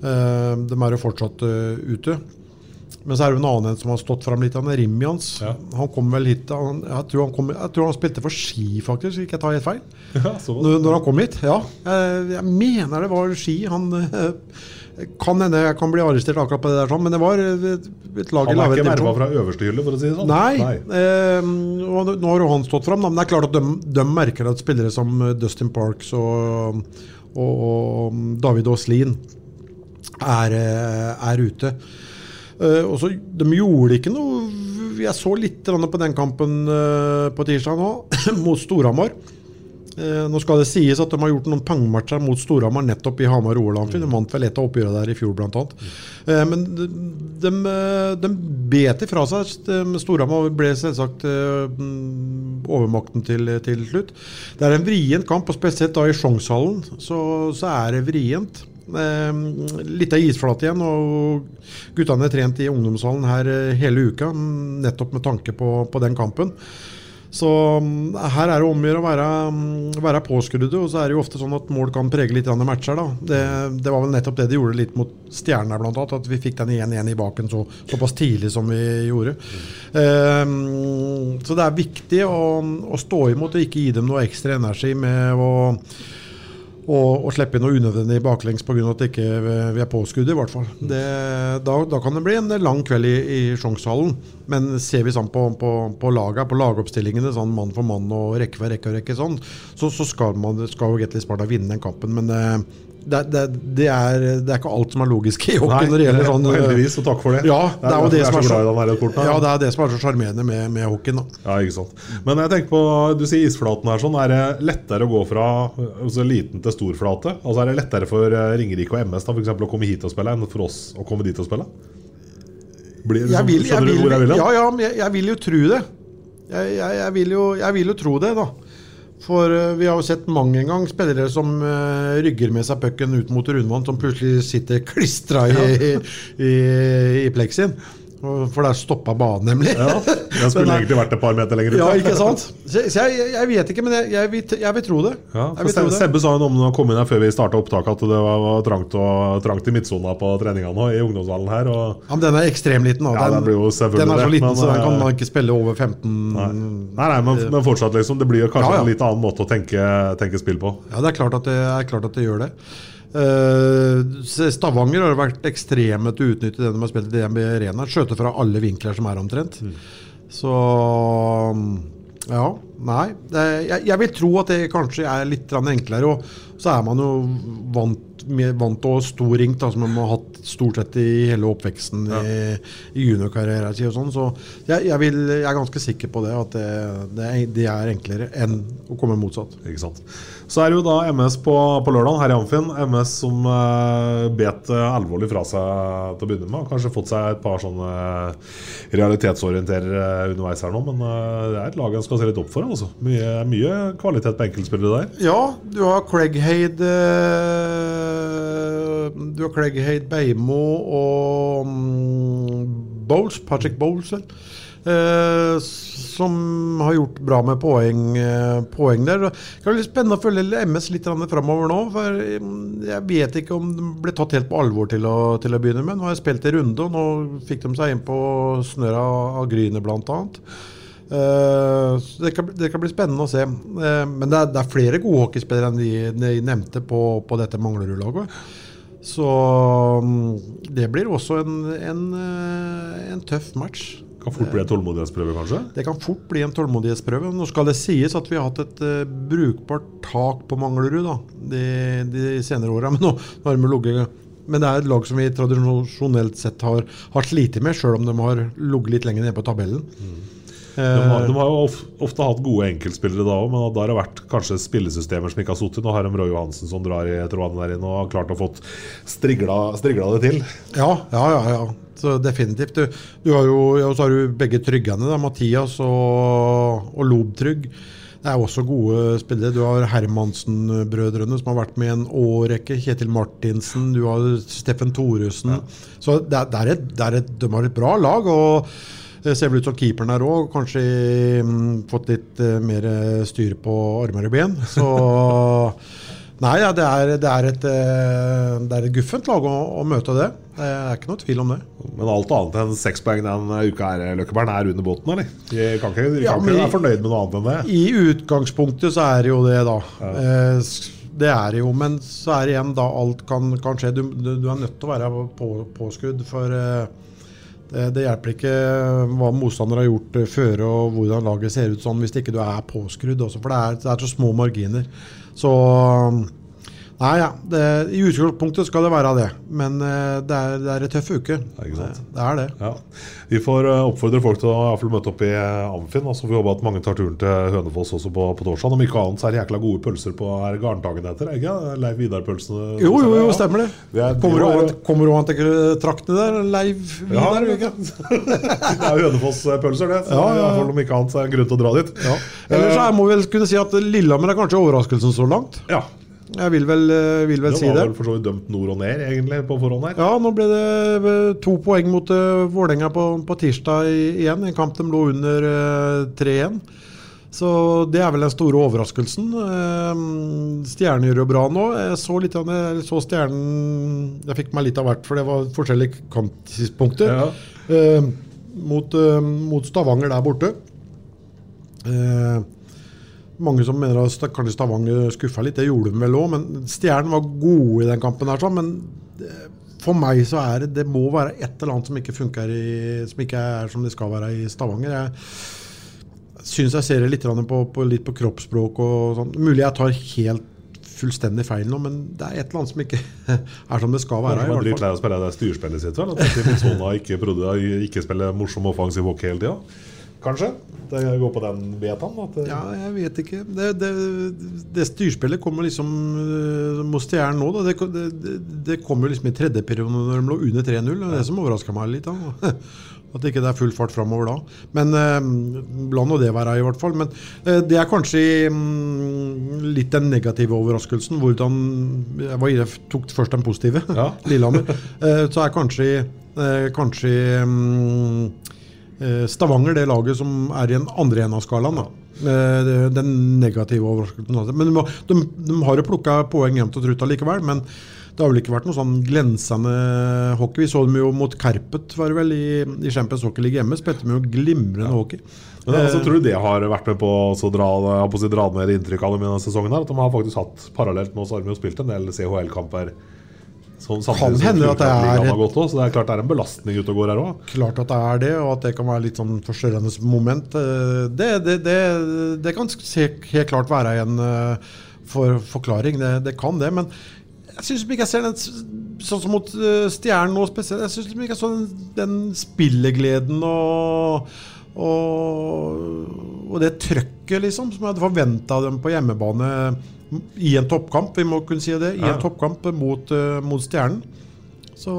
Eh, de er jo fortsatt eh, ute. Men så er det en annen en som har stått fram litt. Han er Rimjans. Han kom vel hit han, jeg, tror han kom, jeg tror han spilte for Ski, faktisk, hvis ikke jeg tar helt feil. Ja, Når, når han kom hit. Ja. Jeg, Jeg mener det var Ski. Han eh, kan hende jeg kan bli arrestert akkurat på det der, sånn, men det var et, et lag i Han er ikke verva fra øverste hylle, for å si det sånn? Nei. Eh, nå har jo han stått fram, men det er klart at de, de merker at spillere som eh, Dustin Parks og, og, og David Aaslien er, eh, er ute. Eh, og så, De gjorde ikke noe Jeg så litt på den kampen eh, på tirsdag nå, mot Storhamar. Eh, nå skal det sies at de har gjort noen pangmatcher mot Storhamar nettopp i Hamar og Rogaland. De vant vel et av oppgjørene der i fjor. Eh, men de, de, de bet ifra seg. Storhamar ble selvsagt mm, overmakten til, til slutt. Det er en vrient kamp, og spesielt da i Sjongshallen så, så er det vrient. Eh, litt av isflate igjen, og guttene er trent i ungdomshallen her eh, hele uka, nettopp med tanke på, på den kampen. Så mm, her er det om å gjøre å være, mm, være påskrudde, og så er det jo ofte sånn at mål kan prege litt matcher. da. Det, det var vel nettopp det de gjorde litt mot Stjerna, annet. At vi fikk den 1-1 i baken så, såpass tidlig som vi gjorde. Um, så det er viktig å, å stå imot og ikke gi dem noe ekstra energi med å og, og slippe inn noe unødvendig baklengs pga. at ikke vi er påskuddet, i hvert fall. Det, da, da kan det bli en lang kveld i, i Sjongshallen. Men ser vi sånn på, på, på laget, på lagoppstillingene, sånn mann for mann og rekke for rekke, og rekke sånn, så, så skal, man, skal jo Gatley Sparta vinne den kampen. Men eh, det, det, det, er, det er ikke alt som er logisk i hockey når det gjelder sånn heldigvis, og takk for det. Ja, Det er det er som så, ja, det er det som er så sjarmerende med, med hockeyen. Ja, ikke sant. Men jeg tenker på, du sier isflaten her sånn, er det lettere å gå fra altså, liten til stor flate? Altså Er det lettere for eh, Ringerike og MS da, for eksempel, å komme hit og spille enn for oss å komme dit og spille? Blir, jeg vil, jeg vil, jeg vil? Ja, ja, men jeg, jeg vil jo tro det. Jeg, vil jo, jeg vil jo tro det, da. For eh, vi har jo sett mang en gang spillere som eh, rygger med seg pucken ut mot rundvann, som plutselig sitter klistra i, i, i plexien. For der stoppa banen, nemlig. Ja, Den skulle egentlig vært et par meter lenger ut. Ja, ikke sant? Så, jeg, jeg vet ikke, men jeg, jeg, vil, jeg vil tro det. Ja, vil tro Sebbe sa jo noe om han kom inn her før vi starta opptaket, at det var, var trangt, og, trangt i midtsona på treningene i ungdomshallen her. Og, Ja, men den er ekstremliten. Ja, den blir jo den er så liten, men, så den kan eh, man ikke spille over 15 nei, nei, men, men fortsatt, liksom. Det blir kanskje Ja, ja. en litt annen måte å tenke, tenke spill på. Ja, det er klart at det, er klart at det gjør det. Eh, Stavanger har vært ekstreme til å utnytte det de har spilt i DNB Arena. Skjøte fra alle vinkler som er omtrent. Så ja, nei. Jeg, jeg vil tro at det kanskje er litt enklere. Og så er man jo vant, med, vant til å ha stor ring, da, som man har hatt stort sett i hele oppveksten i, i juniorkarrieren og sånn. Så jeg, jeg, vil, jeg er ganske sikker på det, at det, det, er, det er enklere enn å komme motsatt. Ikke sant. Så er det jo da MS på, på lørdag her i Amfin. MS som eh, bet uh, alvorlig fra seg til å begynne med. Har kanskje fått seg et par sånne uh, realitetsorienterere underveis her nå, men det er et lag en skal se litt opp for. Altså. Mye, mye kvalitet på enkeltspillere der. Ja, du har Craig Haid Du har Kleggheid, Beimo og um, Bowles, Patrick Bowles. Eh, som har gjort bra med poeng, eh, poeng der. Det kan bli spennende å følge MS litt framover nå. for Jeg vet ikke om de ble tatt helt på alvor til å, til å begynne med. Nå har jeg spilt en runde, og nå fikk de seg inn på snøra av Grynet bl.a. Uh, det, kan, det, kan, bli spennende å se. Uh, men det er, det er, flere gode hockeyspillere enn de, de nevnte på, på dette Manglerud-laget. Så um, det blir også en, en, en tøff match. Kan fort bli en tålmodighetsprøve, kanskje? Det kan fort bli en tålmodighetsprøve. Nå skal det sies at vi har hatt et uh, brukbart tak på Manglerud da, de, de senere åra. Men men det er et lag som vi tradisjonelt sett har, har slitt med, sjøl om de har ligget litt lenger nede på tabellen. Mm. De har, de har, jo ofte hatt gode enkeltspillere da òg, men da har det vært kanskje spillesystemer som ikke har sittet. Nå har de Roy Johansen som drar i trådene der inne og har klart å få strigla, strigla, det til. Ja, ja, ja. ja. Så definitivt. Du, du har jo, ja, så har du begge tryggene, da, Mathias og, og Lobtrygg. Det er også gode spillere. Du har Hermansen-brødrene, som har vært med i en årrekke. Kjetil Martinsen. Du har Steffen Thoresen. Ja. Så det, det, er et, det er et, de har et bra lag. og det ser vel ut som keeperen her òg kanskje um, fått litt uh, mer styr på armer og ben. Så Nei, ja, det, er, det, er et, det er et guffent lag å, å, møte det. Det er ikke noe tvil om det. Men alt annet enn seks poeng denne uka her, Løkkeberg, er under båten, eller? De kan ikke, de kan ja, ikke være fornøyd med noe annet enn det? I utgangspunktet så er det jo det, da. Ja. Det er det jo, men så er det igjen da alt kan, kan skje. Du, du, du, er nødt til å være på, påskudd. For uh, det, det, hjelper ikke hva motstander har gjort eh, før og hvordan laget ser ut sånn hvis ikke du er påskrudd også, for det er, det er så små marginer. Så Nei, ja. Det, I utgangspunktet skal det være det, men uh, det, er, det er en tøff uke. Ja, det, det, er det. Ja. Vi får uh, oppfordre folk til å møte opp i uh, Amfin. Og så får vi håpe at mange tar turen til Hønefoss også på, på torsdag. Om ikke annet så er det jækla gode pølser på Garntagen etter. Ikke? Leiv Vidar-pølsene. Jo, jo, jo, stemmer det. det er, kommer du an til traktene der? Leiv Vidar? Ja, det er Hønefoss-pølser, det. Så ja, ja. om ikke annet så er det grunn til å dra dit. Ja. Ellers så må vi vel kunne si at Lillehammer er kanskje overraskelsen så langt. Ja, jeg vil vel, eh, vil vel si det. Du var vel for så vidt dømt nord og ned egentlig på forhånd her? Ja, nå ble det eh, to poeng mot uh, Vålerenga på, på, tirsdag igjen. En kamp de lå under uh, 3-1. Så det er vel den store overraskelsen. Uh, Stjernen gjør jo bra nå. Jeg så litt jeg så Stjernen Jeg fikk meg litt av hvert, for det var forskjellige kamptidspunkter. Ja. Uh, mot, mot, Stavanger der borte. Uh, mange som mener at kanskje Stavanger skuffa litt. Det gjorde de vel òg, men Stjernen var gode i den kampen. her, Men for meg så er det Det må være et eller annet som ikke funker i, som ikke er som det skal være i Stavanger. Jeg syns jeg ser det litt på, på, litt på kroppsspråk og sånn. Mulig jeg tar helt fullstendig feil nå, men det er et eller annet som ikke er som det skal være. Man litt lei av å spille det styrspillet sitt, vel? At ikke, ikke spiller morsom offensiv hockey hele tida? Kanskje? Det går på den betaen? Det... Ja, jeg vet ikke. Det, det, det styrspillet kommer liksom uh, mot Stjernen nå. Da. Det, det, det kom jo liksom i tredje periode når de lå under 3-0. Det er det som overraska meg litt. Da. At ikke det er full fart framover da. Men eh, la nå det være, i hvert fall. Men eh, det er kanskje mm, litt den negative overraskelsen. Hvordan Jeg var i tok først den positive, ja. Lillehammer. Eh, så er kanskje, kanskje um, Eh, Stavanger det laget som er i den andre enden av skalaen. da. Den negative overraskelsen. Altså. Men de, de, har jo plukka poeng jevnt og trutt likevel. Men det har vel ikke vært noe sånn glensende hockey. Vi så dem jo mot Kerpet var det vel, i, i Champions Hockey League hjemme. Spilte med jo glimrende hockey. Men altså, Eh, Tror du det har vært med på å dra, på å si, dra ned inntrykket av dem i denne sesongen? her At de har faktisk hatt parallelt med oss har de spilt en del CHL-kamper sånn, Kan hende at det er- også, Så det er klart det er en belastning ute og går her òg. Klart at det er det, og at det kan være litt sånn forstørrende moment. eh, Det, det, det, det kan se, helt klart være en eh, for, forklaring. Det, det kan det. Men jeg syns ikke jeg ser den sånn som mot eh, Stjernen nå spesielt. Jeg syns ikke jeg så den, den spillegleden og, og, og det trøkket liksom, som jeg hadde forventa dem på hjemmebane i en toppkamp. Vi må kunne si det. I Ja. en toppkamp mot, eh, mot Stjernen. Så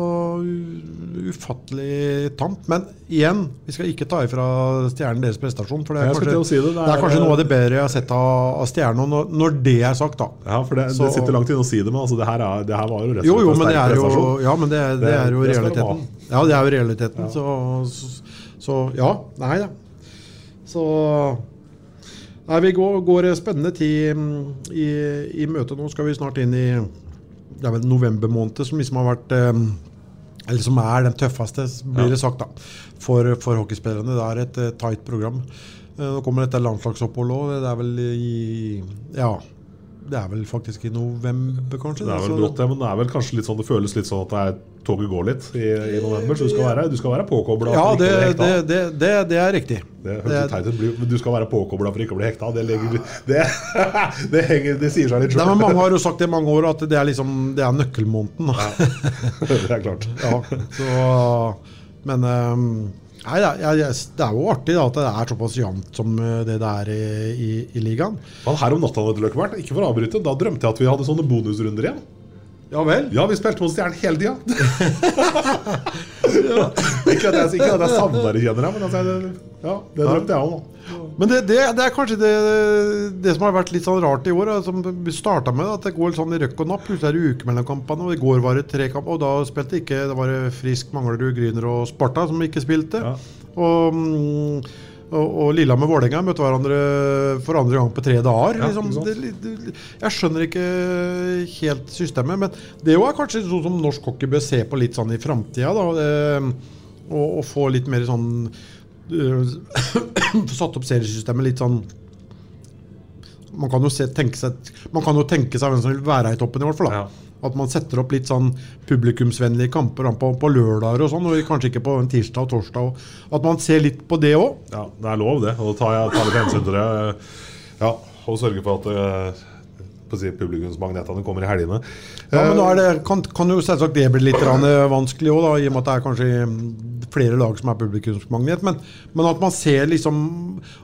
ufattelig tamt. Men igjen, vi skal ikke ta ifra Stjernen deres prestasjon. For det er, kanskje, si det, det, det er, er- kanskje noe av det bedre jeg har sett av, av Stjernen. Når, når det er sagt, da. Ja, for det, Så- det sitter langt inne å si det, men altså, det, her er, det her var jo rett og slett en men sterk prestasjon. jo, ja, men det, er- er jo realiteten. Ja, det er jo realiteten. Så, så, så ja. Nei da. Så Nei, vi går, går spennende tid mm, i, i møte. Nå skal vi snart inn i det er vel november måned, som liksom har vært eh, Eller som er den tøffeste, blir det sagt, da. For, for hockeyspillerne. Det er et eh, tight program. Eh, Nå kommer dette landslagsoppholdet òg. Det er vel i Ja. Det er vel faktisk i november, kanskje? Det er vel brått, ja, men det er vel kanskje litt sånn det føles litt sånn at det er, toget går litt i, i november. Så du skal være, du skal være påkobla. Ja, det, det, det, det, det er riktig. Det Det høres er- teit ut, men du skal være påkobla for ikke å bli hekta. Det, legger, det, det, henger, det sier seg litt sjøl. Mange har jo sagt det i mange år, at det er liksom Det er nøkkelmåneden. Ja, det er klart. Ja, så, men ehm, nei, er, jeg, det er jo artig da, at det er såpass jevnt som eh, det det er i, i, i ligaen. Men her om natta, Løkkeberg, ikke for å avbryte, da drømte jeg at vi hadde sånne bonusrunder igjen. Ja vel? Ja, vi spilte mot Stjernen hele tida. ikke at jeg, ikke at jeg savner det, kjenner jeg, men altså, ja, det drømte jeg òg. Men det, det, det er kanskje det, det som har vært litt sånn rart i år. Som vi starta med, at det går sånn i røkk og napp. Plutselig er det uke mellom kampene. Og i går var det tre kamper, og da spilte ikke Det var Frisk, Manglerud, Gryner og Sparta som ikke spilte. Og, mm, og, og Lillehammer-Vålerenga møtte hverandre for andre gang på tre dager. Ja, liksom, det, det, jeg skjønner ikke helt systemet, men det er kanskje sånn som norsk hockey bør se på litt sånn i framtida. Og, og få litt mer sånn øh, Satt opp seriesystemet litt sånn man kan, jo se, seg, man kan jo tenke seg hvem som vil være i toppen, i hvert fall. da. At man setter opp litt sånn publikumsvennlige kamper på, på lørdager og sånn, og kanskje ikke på en tirsdag og torsdag. Og at man ser litt på det òg. Ja, det er lov, det. Og tar jeg tar litt hensyn til det. Ja, og sørge for at eh, på å si, publikumsmagnetene kommer i helgene. Ja, men nå er det, kan, kan jo selvsagt det bli litt eh, vanskelig òg, i og med at det er kanskje flere lag som er publikumsmagnet. Men, men at man ser liksom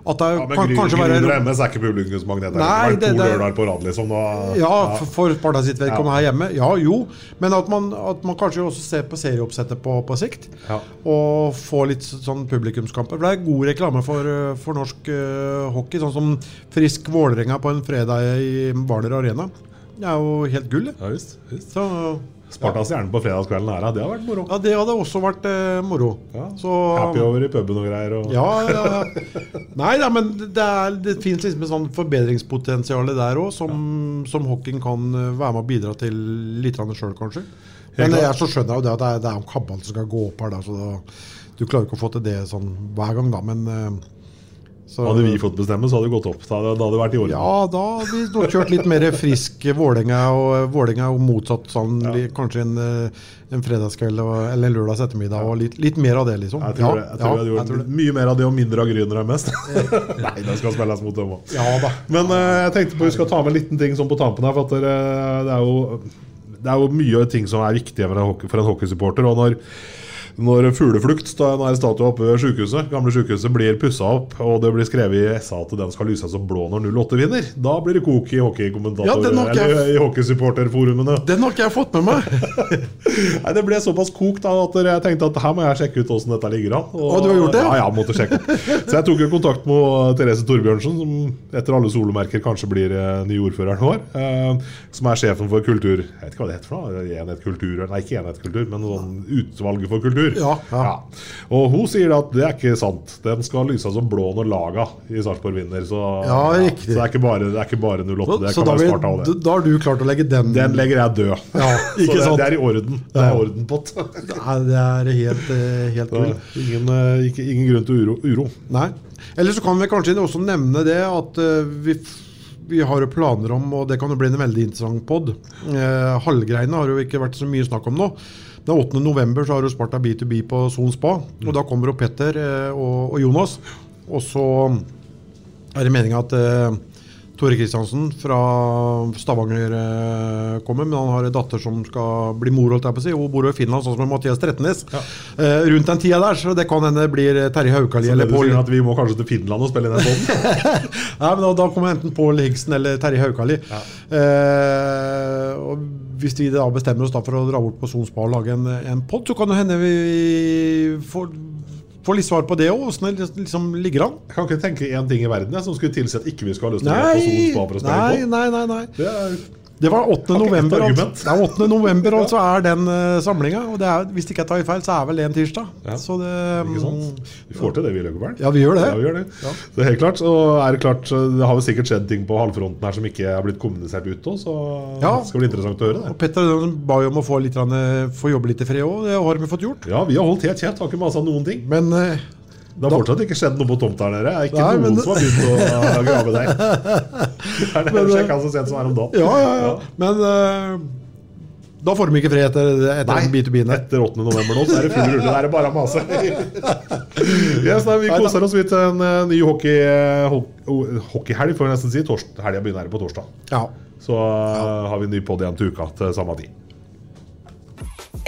At det Ja, men kan kanskje være være MS er ikke publikumsmagnet. Det Nei, er det- to det- lørdager på rad, liksom. Da, Ja, for, for Sparta sitt vedkommende Ja. her hjemme. Ja, jo. Men at man, at man kanskje også ser på serieoppsettet på, på sikt. Ja. Og får litt sånn publikumskamper. For det er god reklame for, for norsk uh, hockey. Sånn som Frisk Vålerenga på en fredag i Hvaler Arena. Det er jo helt gull. Ja, visst, visst. Så, Sparta gjerne på fredagskvelden her, det har vært moro. ja, det hadde også vært eh, moro. Så, Happy over i puben og greier. Og... Ja, ja, ja. Nei da, men det, er, det fins liksom et sånn forbedringspotensial der òg, som, som hockeyen kan eh, være med å bidra til litt sjøl, kanskje. Men jeg så skjønner jeg jo det at det er, det er jo kabalen som skal gå opp her, da, så da, du klarer ikke å få til det sånn hver gang, da, men eh, så, Hadde vi fått bestemme, så hadde det gått opp. Da hadde, det vært i orden. Ja, da hadde vi kjørt litt mer frisk Vålerenga, og Vålerenga og motsatt sånn, ja. kanskje en, eh, en fredagskveld og, eller en lørdags ettermiddag, og litt, litt mer av det, liksom. Jeg tror, Ja, jeg tror jeg hadde gjort mye mer av det og mindre av Grüner enn mest. Nei, det skal spilles mot dem òg. Men uh, jeg tenkte på vi skal ta med en liten ting sånn på tampen her. For at det, det, er jo, det er jo mye ting som er viktige for en, hockey, for en hockeysupporter. Og når, når Fugleflukt, da den her statuen oppe ved sykehuset, gamle sykehuset, blir pussa opp, og det blir skrevet i SA at den skal lyse som blå når 08 vinner, da blir det kok i hockeykommentator... Ja, den har ikke jeg- i hockeysupporterforumene. Den har ikke jeg fått med meg. Nei, Det ble såpass kokt da, at jeg tenkte at her må jeg sjekke ut åssen dette ligger an. Å, du har gjort det? Ja, jeg måtte sjekke opp. Så jeg tok jo kontakt med Therese Torbjørnsen, som etter alle solomerker kanskje blir eh, ny ordføreren vår. Eh, som er sjefen for kultur Jeg vet ikke hva det heter for noe? Enhet kultur? Nei, ikke Enhet kultur, men sånn utvalget for kultur. Tur. Ja, ja. Og hun sier at det er ikke sant. Den skal lyse som blå når laga i Sarpsborg vinner. Så, Ja, riktig. så det er ikke bare, det er ikke bare 08. Det Så kan da, være av det. da har du klart å legge den Den legger jeg død. Ja, så det, sant? det er i orden. Det er Ja. ordenpott. Nei, Det er helt, eh, helt cool. ingen, eh, ikke, ingen grunn til uro. uro. Nei. Eller så kan vi kanskje også nevne det at eh, vi, vi har jo planer om, og det kan jo bli en veldig interessant pod. Eh, Hallgreiene har jo ikke vært så mye snakk om nå. Den 8. november så har du Sparta B2B på Son Spa, og da kommer jo Petter eh, og, og Jonas. Og så er det meninga at eh, Tore Kristiansen fra Stavanger eh, kommer, men han har en datter som skal bli mor, holdt jeg på å si. Hun bor jo i Finland, sånn som Mathias Trettenes. Eh, rundt den tida der, så det kan hende det blir Terje Haukali eller Pål at vi må kanskje til Finland og spille i en bånd? Nei, men da, da kommer enten Pål Higsten eller Terje Haukali. Eh, og hvis vi da bestemmer oss da for å dra bort på Son Spa og lage en, en pod, så kan det hende vi får, får litt svar på det òg. Åssen det liksom ligger an. Jeg kan ikke tenke én ting i verden jeg, som skulle tilsi at ikke vi skal ha være på Son Spa for å nei, nei, nei, nei. Det er Det var 8. Har november. Altså. Det er 8. november, og så er den uh, samlinga. Og det er, hvis ikke jeg tar feil, så er vel det en tirsdag. Ja, Så det Ikke sant? Vi får til det, vi, Løkkeberg. Ja, vi gjør det. Ja, vi gjør det. Så helt klart, og er det klart Det har vel sikkert skjedd ting på halvfronten her som ikke er blitt kommunisert ut òg, så Ja. det skal bli interessant å høre det. Og Petter ba jo om å få, litt, eh, få jobbe litt i fred òg. Det har vi fått gjort. Ja, vi har holdt helt kjeft, har ikke masa noen ting. Men eh, Det har fortsatt ikke skjedd noe på tomta her nede. Det er ikke Nei, noen men- som har begynt å grave der. Det er det Men, jeg sjekka så sent som her om dagen. Ja, ja, ja. Men uh, da får de ikke fred etter, etter Nei, den B2B-en. etter 8. november nå, så er det full rulle. Da er det bare å mase. yes, nei, vi koser oss vidt en uh, ny hockey, uh, hockeyhelg, får vi nesten si. Helga begynner her på torsdag. Ja. Så eh, har vi en ny pod igjen til uka til samme tid.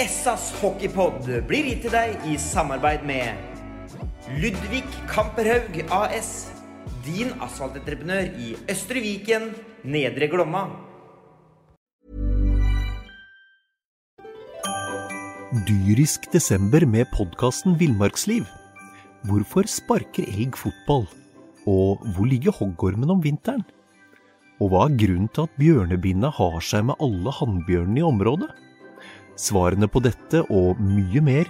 Essas hockeypod blir gitt til deg i samarbeid med Ludvig Kamperhaug AS. Din asfaltentreprenør i Østre Viken, Nedre Glomma. Dyrisk desember med podkasten Villmarksliv. Hvorfor sparker elg fotball? Og hvor ligger hoggormen om vinteren? Og hva er grunnen til at bjørnebinna har seg med alle hannbjørnene i området? Svarene på dette og mye mer